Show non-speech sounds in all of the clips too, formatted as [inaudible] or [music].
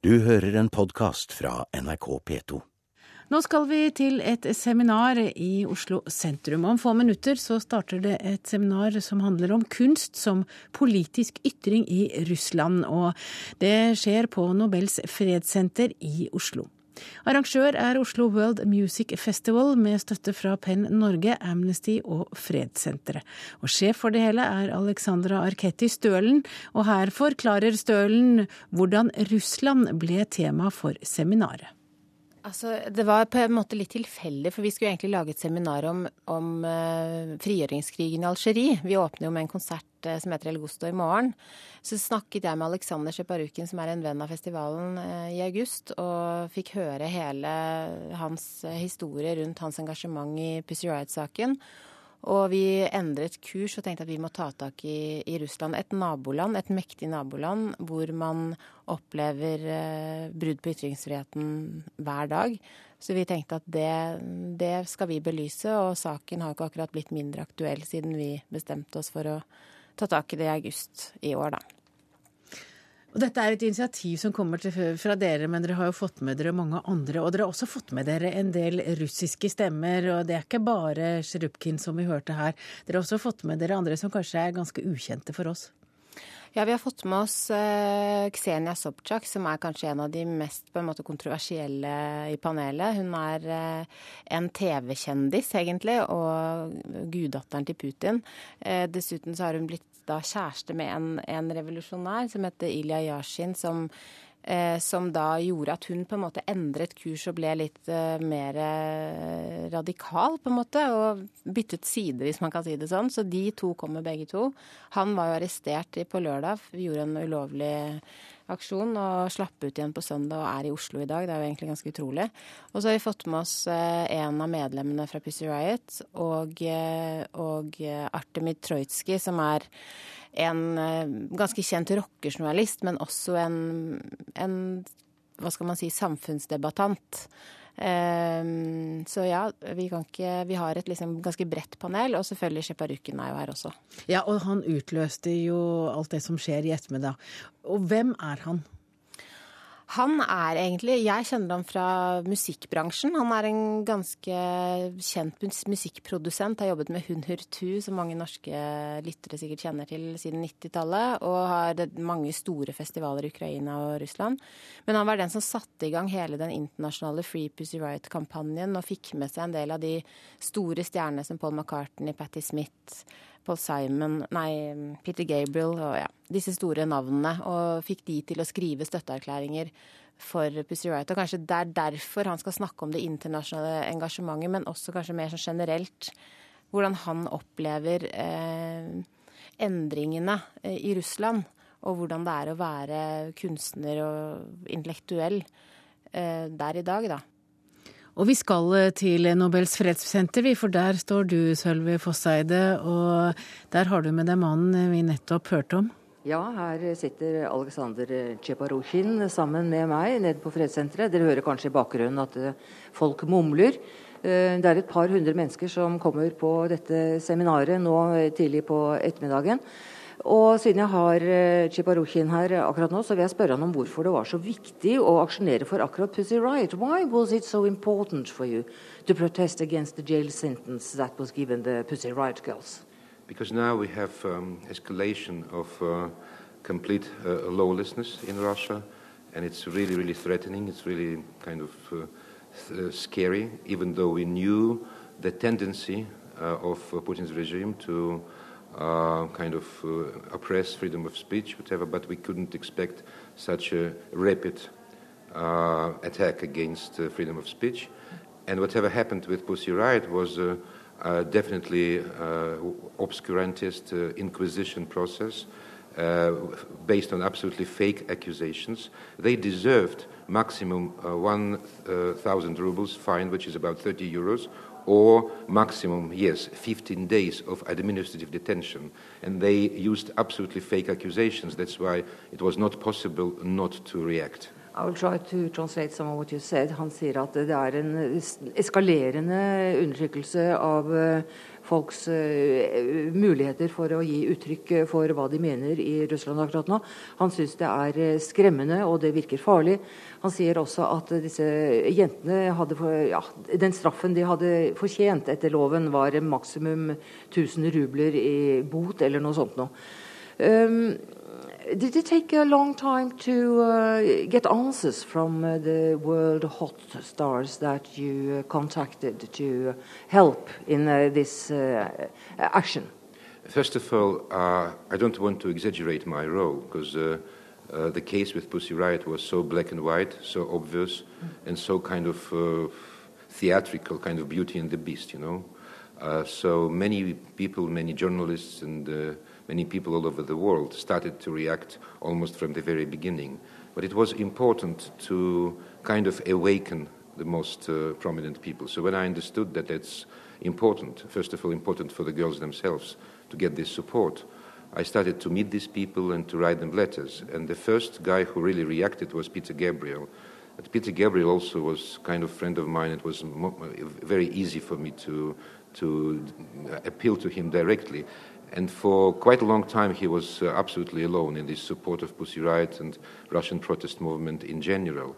Du hører en podkast fra NRK P2. Nå skal vi til et seminar i Oslo sentrum. Om få minutter så starter det et seminar som handler om kunst som politisk ytring i Russland. Og det skjer på Nobels fredssenter i Oslo. Arrangør er Oslo World Music Festival med støtte fra Penn Norge, Amnesty og Fredssenteret. Og sjef for det hele er Alexandra Arketti Stølen, og her forklarer Stølen hvordan Russland ble tema for seminaret. Altså, det var på en måte litt tilfeldig, for vi skulle egentlig lage et seminar om, om uh, frigjøringskrigen i Algerie. Vi åpner jo med en konsert uh, som heter El Gusto i morgen. Så snakket jeg med Aleksander Sjeparukin, som er en venn av festivalen, uh, i august, og fikk høre hele hans historie rundt hans engasjement i Pussy Riot-saken. Og vi endret kurs og tenkte at vi må ta tak i, i Russland. Et naboland, et mektig naboland hvor man opplever eh, brudd på ytringsfriheten hver dag. Så vi tenkte at det, det, skal vi belyse, og saken har ikke akkurat blitt mindre aktuell siden vi bestemte oss for å ta tak i det i august i år, da. Og Dette er et initiativ som kommer til, fra dere, men dere har jo fått med dere mange andre. Og dere har også fått med dere en del russiske stemmer, og det er ikke bare Sjerupkin som vi hørte her. Dere har også fått med dere andre som kanskje er ganske ukjente for oss. Ja, vi har fått med oss Ksenia Sobchak, som er kanskje en av de mest på en måte kontroversielle i panelet. Hun er uh, en TV-kjendis, egentlig, og guddatteren til Putin. Uh, dessuten så har hun blitt da kjæreste med en, en revolusjonær som heter Ilya Yashin, som, eh, som da gjorde at hun på en måte endret kurs og ble litt eh, mer eh, radikal, på en måte. Og byttet side, hvis man kan si det sånn. Så de to kommer begge to. Han var jo arrestert på lørdag, gjorde en ulovlig aksjon og slapp ut igjen på søndag og er i Oslo i dag. Det er jo egentlig ganske utrolig. Og så har vi fått med oss eh, en av medlemmene fra Pussy Riot og, eh, og eh, Artemid Troitsky, som er en ganske kjent rockejournalist, men også en, en hva skal man si, samfunnsdebattant. Um, så ja, vi, ikke, vi har et liksom ganske bredt panel, og selvfølgelig Sjeparukken er jo her også. Ja, og han utløste jo alt det som skjer i ettermiddag. Og hvem er han? Han er egentlig Jeg kjenner ham fra musikkbransjen. Han er en ganske kjent musikkprodusent. Har jobbet med Hun Hurtu, som mange norske lyttere sikkert kjenner til siden 90-tallet. Og har mange store festivaler i Ukraina og Russland. Men han var den som satte i gang hele den internasjonale Free Pussy Riot-kampanjen og fikk med seg en del av de store stjernene som Paul McCartney, Patti Smith Paul Simon, nei, Peter Gabriel og ja, disse store navnene. Og fikk de til å skrive støtteerklæringer for Pussy Riot. Og kanskje det er derfor han skal snakke om det internasjonale engasjementet, men også kanskje mer sånn generelt hvordan han opplever eh, endringene eh, i Russland. Og hvordan det er å være kunstner og intellektuell eh, der i dag, da. Og vi skal eh, til Nobels fredssenter, for der står du, Sølvi Fosseide. Og der har du med deg mannen vi nettopp hørte om. Ja, her sitter Aleksander Tsjeparusjin sammen med meg nede på fredssenteret. Dere hører kanskje i bakgrunnen at eh, folk mumler. Eh, det er et par hundre mennesker som kommer på dette seminaret nå tidlig på ettermiddagen. Og siden jeg har eh, her akkurat nå, så vil jeg spørre han om hvorfor det var så viktig å aksjonere for akkurat Pussy Riot. Why was it so important for you to protest against the jail sentence that was given the Pussy Riot girls? Because now we have um, escalation of uh, complete uh, lawlessness in Russia, and it's really, really threatening. It's really kind of uh, uh scary, even though we knew the tendency uh, of Putin's regime to uh, kind of uh, oppress freedom of speech, whatever, but we couldn't expect such a rapid uh, attack against uh, freedom of speech. And whatever happened with Pussy Riot was uh, uh, definitely obscurantist inquisition process based on absolutely fake accusations. They deserved maximum 1,000 rubles fine, which is about 30 euros, or maximum, yes, 15 days of administrative detention. And they used absolutely fake accusations. That's why it was not possible not to react. Han sier at det er en eskalerende undertrykkelse av uh, folks uh, muligheter for å gi uttrykk for hva de mener i Russland akkurat nå. Han syns det er skremmende, og det virker farlig. Han sier også at disse jentene hadde for, ja, Den straffen de hadde fortjent etter loven, var maksimum 1000 rubler i bot eller noe sånt noe. Um, did it take a long time to uh, get answers from uh, the world hot stars that you uh, contacted to help in uh, this uh, action? First of all, I don't want to exaggerate my role because the case with Pussy Riot was so black and white, so obvious, mm. and so kind of theatrical, kind of Beauty and the Beast, you know. so many people, many journalists, and many people all over the world started to react almost from the very beginning. But it was important to kind of awaken the most uh, prominent people. So when I understood that it's important, first of all, important for the girls themselves to get this support, I started to meet these people and to write them letters. And the first guy who really reacted was Peter Gabriel. But Peter Gabriel also was kind of friend of mine. It was very easy for me to to appeal to him directly. And for quite a long time, he was uh, absolutely alone in this support of Pussy Riot and Russian protest movement in general.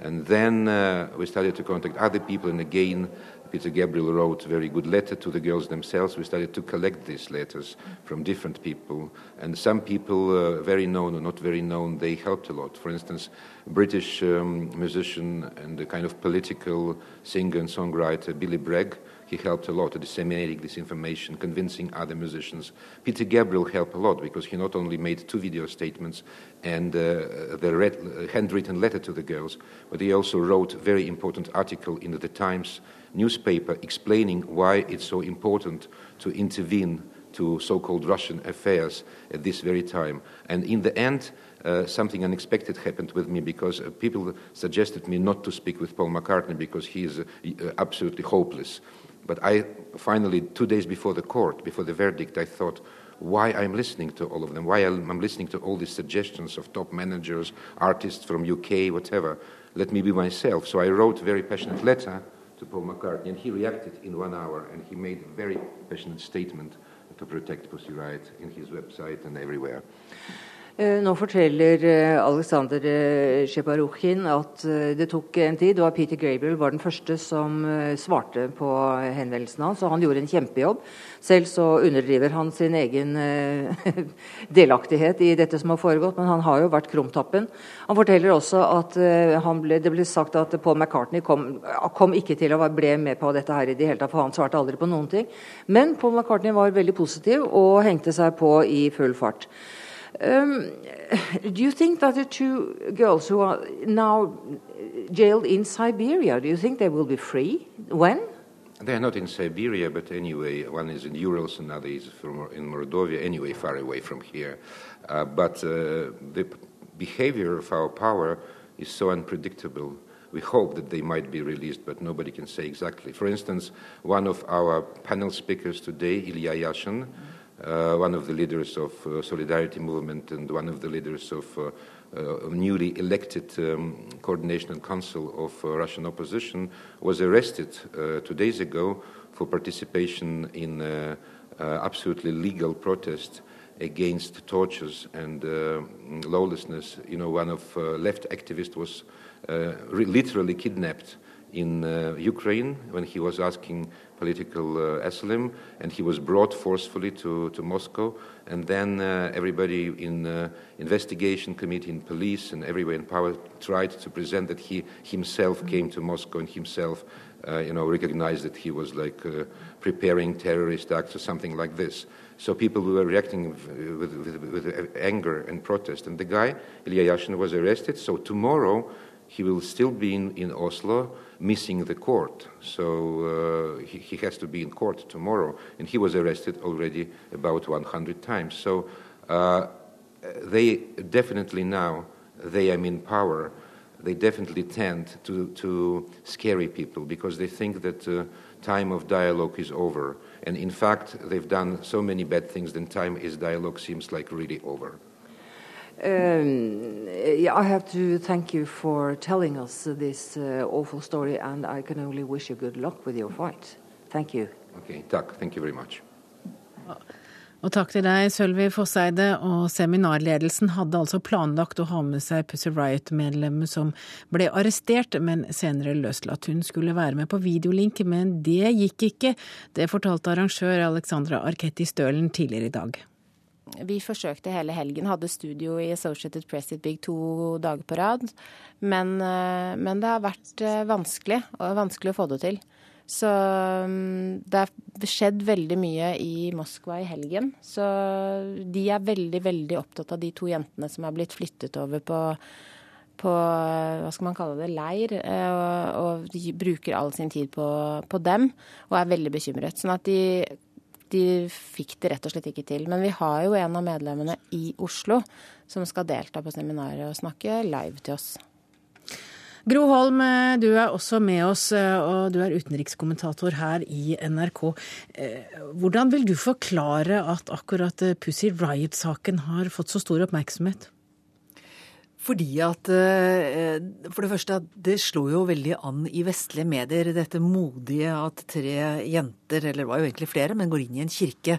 And then uh, we started to contact other people, and again, Peter Gabriel wrote a very good letter to the girls themselves. We started to collect these letters from different people. And some people, uh, very known or not very known, they helped a lot. For instance, British um, musician and a kind of political singer and songwriter, Billy Bragg, he helped a lot disseminating this information, convincing other musicians. Peter Gabriel helped a lot because he not only made two video statements and uh, the red, uh, handwritten letter to the girls, but he also wrote a very important article in the Times newspaper explaining why it's so important to intervene to so-called Russian affairs at this very time. And in the end, uh, something unexpected happened with me because uh, people suggested me not to speak with Paul McCartney because he is uh, absolutely hopeless. But I finally, two days before the court, before the verdict, I thought, why I'm listening to all of them, why am I'm listening to all these suggestions of top managers, artists from UK, whatever. Let me be myself. So I wrote a very passionate letter to Paul McCartney, and he reacted in one hour, and he made a very passionate statement to protect Pussy Riot in his website and everywhere. Eh, nå forteller Aleksander Alexander eh, at det tok en tid. og Peter Gabriel var den første som svarte på henvendelsen hans. og Han gjorde en kjempejobb. Selv så underdriver han sin egen [laughs] delaktighet i dette som har foregått, men han har jo vært krumtappen. Han forteller også at ble, det ble sagt at Paul McCartney kom, kom, ikke til å bli med på dette her i det hele tatt, for han svarte aldri på noen ting. Men Paul McCartney var veldig positiv og hengte seg på i full fart. Um, do you think that the two girls who are now jailed in Siberia, do you think they will be free? When? They are not in Siberia, but anyway, one is in Urals, another is from, in Mordovia, anyway, far away from here. Uh, but uh, the behavior of our power is so unpredictable. We hope that they might be released, but nobody can say exactly. For instance, one of our panel speakers today, Ilya Yashin, mm-hmm uh, one of the leaders of uh, Solidarity Movement and one of the leaders of uh, uh newly elected um, Coordination Council of uh, Russian opposition, was arrested uh, two days ago for participation in absolutely legal protest against tortures and lawlessness. You know, one of left activists was literally kidnapped in Ukraine when he was asking political uh, asylum, and he was brought forcefully to, to Moscow. And then uh, everybody in uh, investigation committee, in police, and everywhere in power tried to present that he himself came to Moscow and himself, uh, you know, recognized that he was like uh, preparing terrorist acts or something like this. So people were reacting with, with, with anger and protest. And the guy, Ilya Yashin, was arrested. So tomorrow he will still be in, in Oslo missing the court. So uh, he, he, has to be in court tomorrow. And he was arrested already about 100 times. So uh, they definitely now, they are in power, they definitely tend to, to scary people because they think that uh, time of dialogue is over. And in fact, they've done so many bad things, that time is dialogue seems like really over. Um, I have to thank you for telling us this uh, awful story, and I can only wish you good luck with your fight. Thank you. Okay, takk. Thank you very much. Og takk til deg, Sølvi Fosseide. Og seminarledelsen hadde altså planlagt å ha med seg Pussy Riot-medlemmet som ble arrestert, men senere løslatt. Hun skulle være med på videolink, men det gikk ikke. Det fortalte arrangør Alexandra Arketti Stølen tidligere i dag. Vi forsøkte hele helgen, hadde studio i Associated Press It Big to dager på rad. Men, eh, men det har vært eh, vanskelig, og vanskelig å få det til. Så mm, det har skjedd veldig mye i Moskva i helgen. Så de er veldig, veldig opptatt av de to jentene som er blitt flyttet over på, på hva skal man kalle det, leir. Eh, og, og de bruker all sin tid på, på, dem, og er veldig bekymret. Sånn at de, de fikk det rett og slett ikke til. Men vi har jo en av medlemmene i Oslo som skal delta på seminaret og snakke live til oss. Gro Holm, du er også med oss, eh, og du er utenrikskommentator her i NRK. Eh, hvordan vil du forklare at akkurat eh, Pussy Riot-saken har fått så stor oppmerksomhet? Fordi at For det første, det slo jo veldig an i vestlige medier, dette modige at tre jenter, eller det var jo egentlig flere, men går inn i en kirke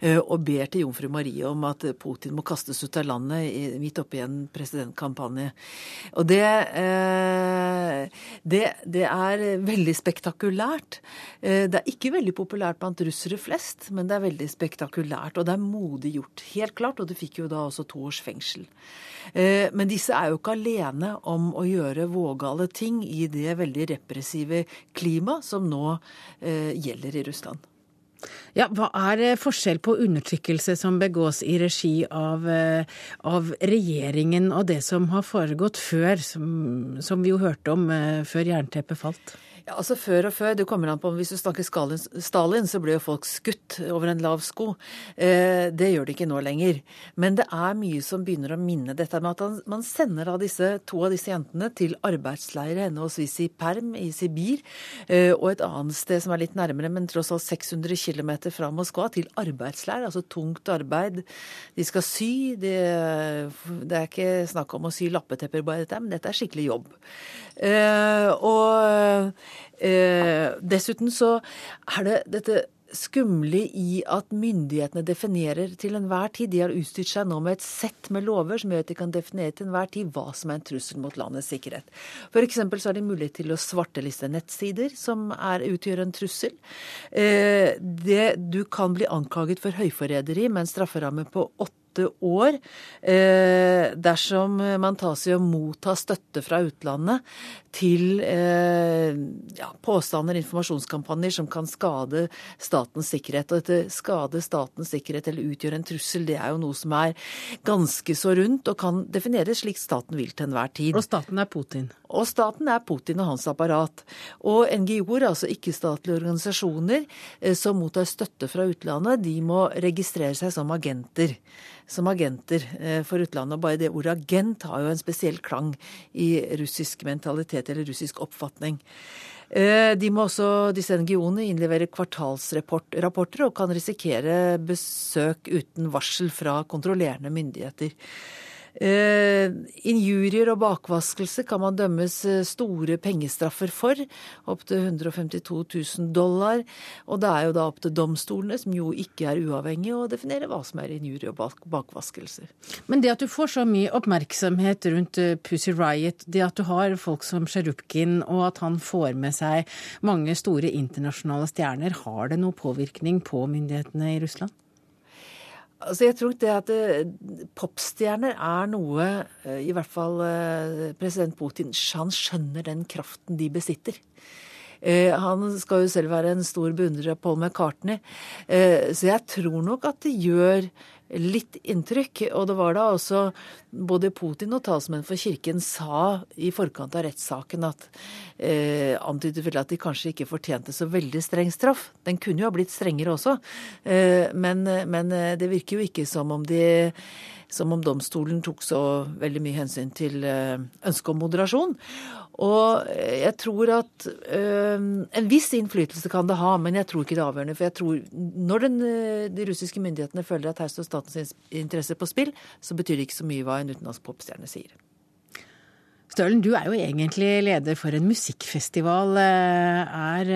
eh, og ber til jomfru Marie om at Putin må kastes ut av landet midt oppi en presidentkampanje. Og det, eh, det, det er veldig spektakulært. Det er ikke veldig populært blant russere flest, men det er veldig spektakulært. Og det er modig gjort, helt klart. Og det fikk jo da også to års fengsel. Men disse er jo ikke alene om å gjøre vågale ting i det veldig repressive klimaet som nå eh, gjelder i Russland. Ja, Hva er forskjell på undertrykkelse som begås i regi av, eh, av regjeringen, og det som har foregått før, som, som vi jo hørte om eh, før jernteppet falt? Ja, altså Før og før, det kommer an på, Hvis du snakker Stalin, så ble jo folk skutt over en lav sko. Eh, det gjør de ikke nå lenger. Men det er mye som begynner å minne dette med at man sender av disse, to av disse jentene til arbeidsleire henholdsvis i Perm i Sibir eh, og et annet sted som er litt nærmere, men tross alt 600 km fra Moskva, til arbeidsleir. Altså tungt arbeid. De skal sy. Det, det er ikke snakk om å sy lappetepper, bare dette, men dette er skikkelig jobb. Eh, og eh, dessuten så er det dette skumle i at myndighetene definerer til enhver tid. De har utstyrt seg nå med et sett med lover som gjør at de kan definere til enhver tid hva som er en trussel mot landets sikkerhet. F.eks. så har de mulighet til å svarteliste nettsider som er, utgjør en trussel. Eh, det, du kan bli anklaget for høyforræderi med en strafferamme på åtte åtte år eh, dersom man tas i å motta støtte fra utlandet til eh, ja, påstander, informasjonskampanjer som kan skade statens sikkerhet. Og dette skade statens sikkerhet eller utgjøre en trussel, det er jo noe som er ganske så rundt og kan defineres slik staten vil til enhver tid. Og staten er Putin? Og staten er Putin og hans apparat. Og NGO-er, altså ikke-statlige organisasjoner eh, som mottar støtte fra utlandet, de må registrere seg som agenter som agenter eh, for utlandet. Og bare det ordet agent har jo en spesiell klang i russisk mentalitet eller russisk oppfatning. Eh, de må også, disse NGO-ene innlevere kvartalsrapporter og kan risikere besøk uten varsel fra kontrollerende myndigheter. Uh, injurier og bakvaskelse kan man dømmes eh, store pengestraffer for, opptil 152 000 dollar. Og det er jo da opp til domstolene, som jo ikke er uavhengige, å definere hva som er injurie og bak bakvaskelse. Men det at du får så mye oppmerksomhet rundt eh, Pussy Riot, det at du har folk som Sherupkin, og at han får med seg mange store internasjonale stjerner, har det noe påvirkning på myndighetene i Russland? Altså jeg tror det at eh, popstjerner er noe eh, I hvert fall eh, president Putin han skjønner den kraften de besitter. Han skal jo selv være en stor beundrer av Paul McCartney. Så jeg tror nok at det gjør litt inntrykk. Og det var da også både Putin og talsmenn for kirken sa i forkant av rettssaken at eh, antydet vel at de kanskje ikke fortjente så veldig streng straff. Den kunne jo ha blitt strengere også, eh, men, men eh, det virker jo ikke som om de som om domstolen tok så veldig mye hensyn til eh, ønsket om moderasjon. Og jeg tror at øh, En viss innflytelse kan det ha, men jeg tror ikke det er avgjørende. For jeg tror når den, de russiske myndighetene føler at her står staten statens interesser på spill, så betyr det ikke så mye hva en utenlandsk popstjerne sier. Stølen, du er jo egentlig leder for en musikkfestival. Er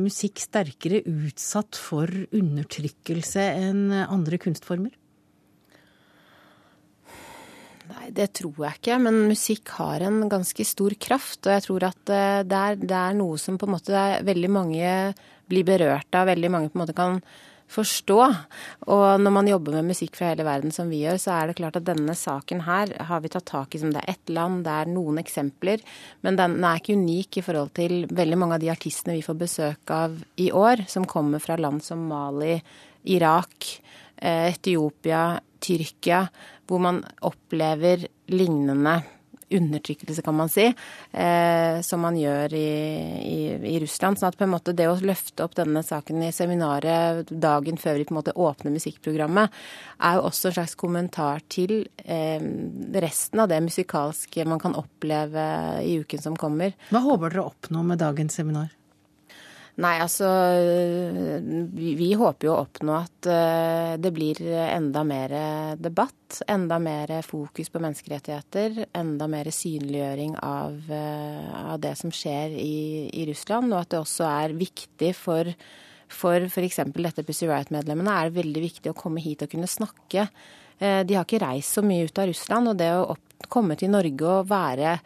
musikk sterkere utsatt for undertrykkelse enn andre kunstformer? Nei, det tror jeg ikke. Men musikk har en ganske stor kraft. Og jeg tror at eh, det er, det er noe som på en måte veldig mange blir berørt av. Veldig mange på en måte kan forstå. Og når man jobber med musikk fra hele verden som vi gjør, så er det klart at denne saken her har vi tatt tak i som det er ett land, det er noen eksempler. Men den er ikke unik i forhold til veldig mange av de artistene vi får besøk av i år, som kommer fra land som Mali, Irak, eh, Etiopia, Tyrkia, hvor man opplever lignende undertrykkelse, kan man si, eh, som man gjør i, i, i, Russland. sånn at på en måte det å løfte opp denne saken i seminaret dagen før vi på en måte åpner musikkprogrammet, er jo også en slags kommentar til eh, resten av det musikalske man kan oppleve i uken som kommer. Hva håper dere å oppnå med dagens seminar? Nei, altså vi, håper jo å oppnå at uh, det blir enda mer debatt. Enda mer fokus på menneskerettigheter. Enda mer synliggjøring av, uh, av det som skjer i, i, Russland. Og at det også er viktig for for f.eks. dette Pussy Riot-medlemmene er det veldig viktig å komme hit og kunne snakke. Uh, de har ikke reist så mye ut av Russland, og det å komme til Norge og være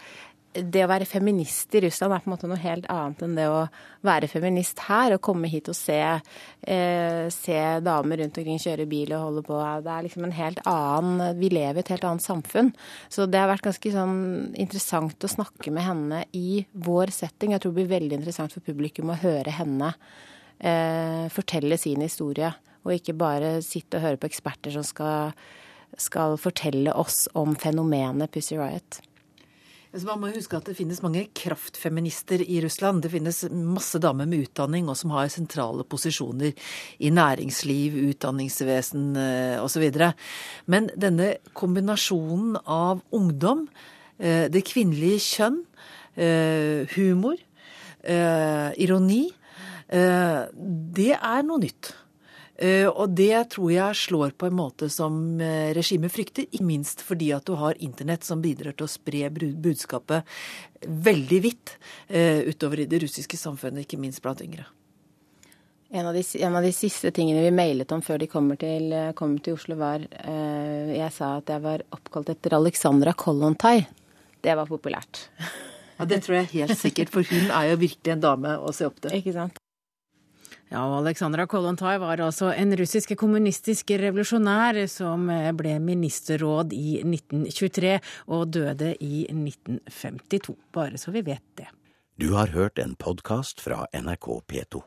det å være feminist i Russland er på en måte noe helt annet enn det å være feminist her. Å komme hit og se, eh, se damer rundt omkring kjøre bil og holde på. Det er liksom en helt annen Vi lever i et helt annet samfunn. Så det har vært ganske sånn interessant å snakke med henne i vår setting. Jeg tror det blir veldig interessant for publikum å høre henne eh, fortelle sin historie. Og ikke bare sitte og høre på eksperter som skal, skal fortelle oss om fenomenet Pussy Riot. Så man må huske at det finnes mange kraftfeminister i Russland. Det finnes masse damer med utdanning og som har sentrale posisjoner i næringsliv, utdanningsvesen eh, osv. Men denne kombinasjonen av ungdom, eh, det kvinnelige kjønn, eh, humor, ironi, det er noe nytt. Eh, og det tror jeg slår på en måte som eh, regimet frykter, ikke minst fordi at du har internett som bidrar til å spre budskapet veldig vidt eh, utover i det russiske samfunnet, ikke minst blant yngre. En av, de, en av, de, siste tingene vi mailet om før de kommer til, kom til Oslo, var eh, Jeg sa at jeg var oppkalt etter Alexandra Kollontai. Det var populært. Ja, Det tror jeg helt sikkert, for hun er jo virkelig en dame å se opp til. Ikke sant. Ja, og Aleksandra Kollontai var altså en russisk kommunistisk revolusjonær som ble ministerråd i 1923 og døde i 1952, bare så vi vet det. Du har hørt en podkast fra NRK P2.